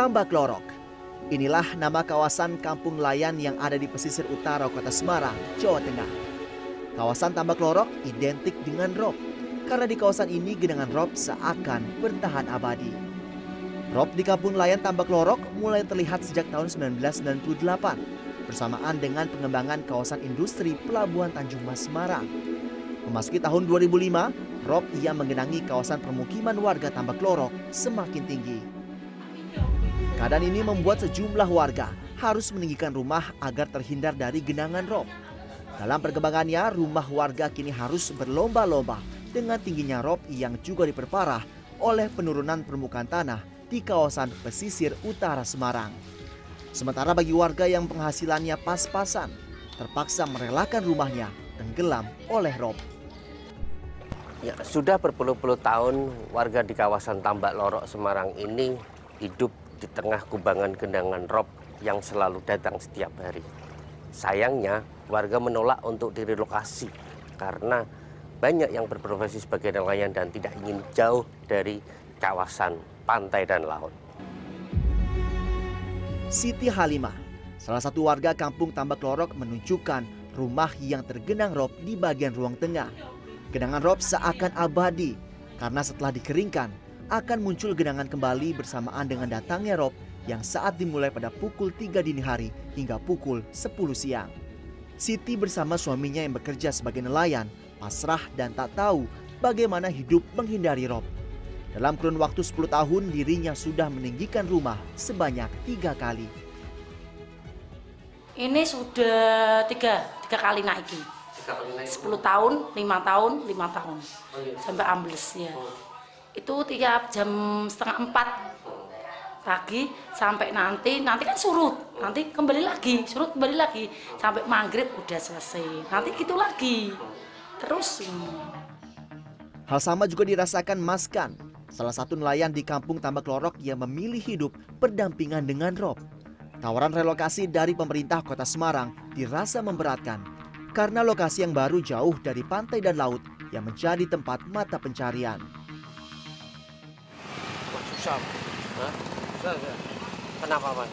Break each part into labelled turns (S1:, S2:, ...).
S1: Tambak Lorok. Inilah nama kawasan kampung nelayan yang ada di pesisir utara kota Semarang, Jawa Tengah. Kawasan Tambak Lorok identik dengan rob, karena di kawasan ini genangan rob seakan bertahan abadi. Rob di kampung nelayan Tambak Lorok mulai terlihat sejak tahun 1998 bersamaan dengan pengembangan kawasan industri Pelabuhan Tanjung Mas Semarang. Memasuki tahun 2005, rob yang mengenangi kawasan permukiman warga Tambak Lorok semakin tinggi. Keadaan ini membuat sejumlah warga harus meninggikan rumah agar terhindar dari genangan rob. Dalam perkembangannya, rumah warga kini harus berlomba-lomba dengan tingginya rob yang juga diperparah oleh penurunan permukaan tanah di kawasan pesisir utara Semarang. Sementara bagi warga yang penghasilannya pas-pasan, terpaksa merelakan rumahnya tenggelam oleh rob.
S2: Ya, sudah berpuluh-puluh tahun warga di kawasan Tambak Lorok Semarang ini hidup di tengah kubangan genangan rob yang selalu datang setiap hari. Sayangnya, warga menolak untuk direlokasi karena banyak yang berprofesi sebagai nelayan dan tidak ingin jauh dari kawasan pantai dan laut.
S1: Siti Halimah, salah satu warga kampung Tambak Lorok menunjukkan rumah yang tergenang rob di bagian ruang tengah. Genangan rob seakan abadi karena setelah dikeringkan akan muncul genangan kembali bersamaan dengan datangnya rob yang saat dimulai pada pukul 3 dini hari hingga pukul 10 siang. Siti bersama suaminya yang bekerja sebagai nelayan pasrah dan tak tahu bagaimana hidup menghindari rob. Dalam kurun waktu 10 tahun dirinya sudah meninggikan rumah sebanyak tiga kali.
S3: Ini sudah tiga, tiga kali naiki. 10 tahun, lima tahun, lima tahun. Sampai ambles ya itu tiap jam setengah empat pagi sampai nanti nanti kan surut. Nanti kembali lagi surut kembali lagi. Sampai maghrib udah selesai. Nanti gitu lagi. Terus
S1: hal sama juga dirasakan Maskan salah satu nelayan di kampung Tambak Lorok yang memilih hidup berdampingan dengan Rob. Tawaran relokasi dari pemerintah kota Semarang dirasa memberatkan karena lokasi yang baru jauh dari pantai dan laut yang menjadi tempat mata pencarian
S4: susah.
S2: Hah?
S4: Susah, susah.
S2: Kenapa, Mas?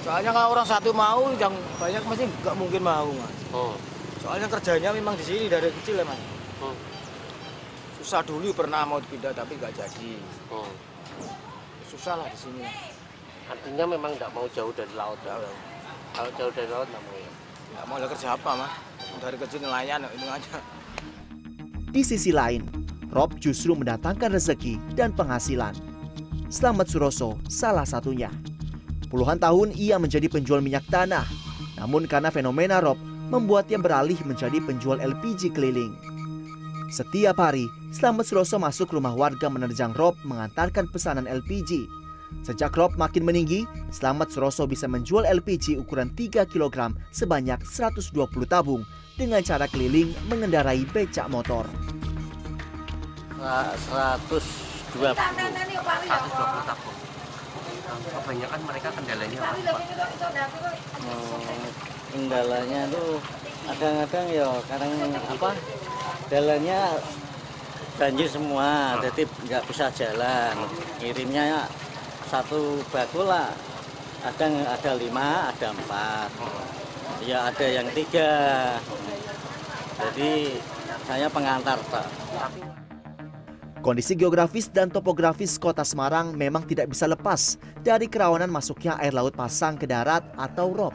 S4: Soalnya kalau orang satu mau, yang banyak masih nggak mungkin mau, Mas.
S2: Oh.
S4: Soalnya kerjanya memang di sini dari kecil ya, Mas.
S2: Oh.
S4: Susah dulu pernah mau pindah tapi nggak jadi.
S2: Oh.
S4: Susah lah di sini.
S2: Artinya memang nggak mau jauh dari laut. Ya? Kalau jauh dari laut nggak mau ya?
S4: Nggak mau lah kerja apa, Mas. Dari kecil nelayan, ini aja.
S1: Di sisi lain, Rob justru mendatangkan rezeki dan penghasilan. Selamat Suroso salah satunya. Puluhan tahun ia menjadi penjual minyak tanah. Namun karena fenomena rob membuatnya beralih menjadi penjual LPG keliling. Setiap hari, Selamat Suroso masuk rumah warga menerjang Rob mengantarkan pesanan LPG. Sejak Rob makin meninggi, Selamat Suroso bisa menjual LPG ukuran 3 kg sebanyak 120 tabung dengan cara keliling mengendarai becak motor.
S2: 100 dua. Puluh tabung kebanyakan mereka kendalanya apa?
S5: Oh, kendalanya tuh kadang-kadang ya kadang apa? Jalannya banjir semua jadi nggak bisa jalan. Kirimnya satu baku lah. Kadang ada lima ada empat. Ya ada yang tiga. Jadi saya pengantar pak
S1: Kondisi geografis dan topografis kota Semarang memang tidak bisa lepas dari kerawanan masuknya air laut pasang ke darat atau rob.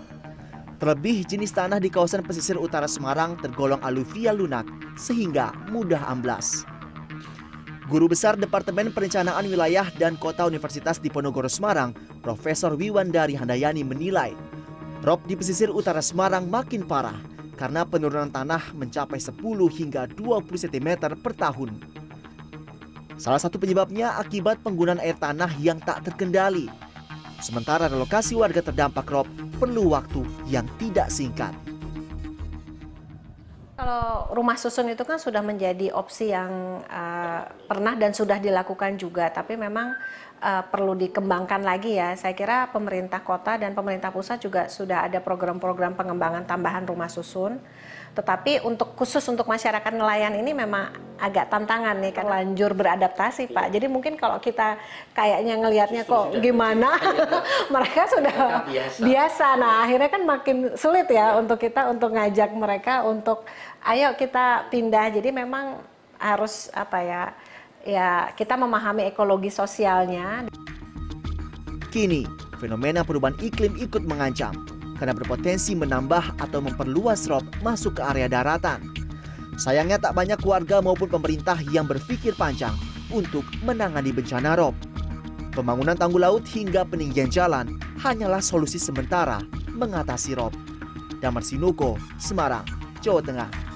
S1: Terlebih jenis tanah di kawasan pesisir utara Semarang tergolong aluvial lunak sehingga mudah amblas. Guru Besar Departemen Perencanaan Wilayah dan Kota Universitas Diponegoro Semarang, Profesor Wiwandari Handayani menilai, rob di pesisir utara Semarang makin parah karena penurunan tanah mencapai 10 hingga 20 cm per tahun. Salah satu penyebabnya akibat penggunaan air tanah yang tak terkendali. Sementara relokasi warga terdampak rob perlu waktu yang tidak singkat.
S6: Kalau rumah susun itu kan sudah menjadi opsi yang uh, pernah dan sudah dilakukan juga, tapi memang uh, perlu dikembangkan lagi ya. Saya kira pemerintah kota dan pemerintah pusat juga sudah ada program-program pengembangan tambahan rumah susun Tetapi untuk khusus untuk masyarakat nelayan ini memang agak tantangan nih kan lanjur beradaptasi Pak. Jadi mungkin kalau kita kayaknya ngelihatnya kok gimana, mereka sudah
S2: biasa.
S6: biasa. Nah akhirnya kan makin sulit ya untuk kita untuk ngajak mereka untuk ayo kita pindah. Jadi memang harus apa ya? Ya kita memahami ekologi sosialnya.
S1: Kini, fenomena perubahan iklim ikut mengancam karena berpotensi menambah atau memperluas rob masuk ke area daratan. Sayangnya tak banyak warga maupun pemerintah yang berpikir panjang untuk menangani bencana rob. Pembangunan tanggul laut hingga peninggian jalan hanyalah solusi sementara mengatasi rob. Damar Sinuko, Semarang, Jawa Tengah.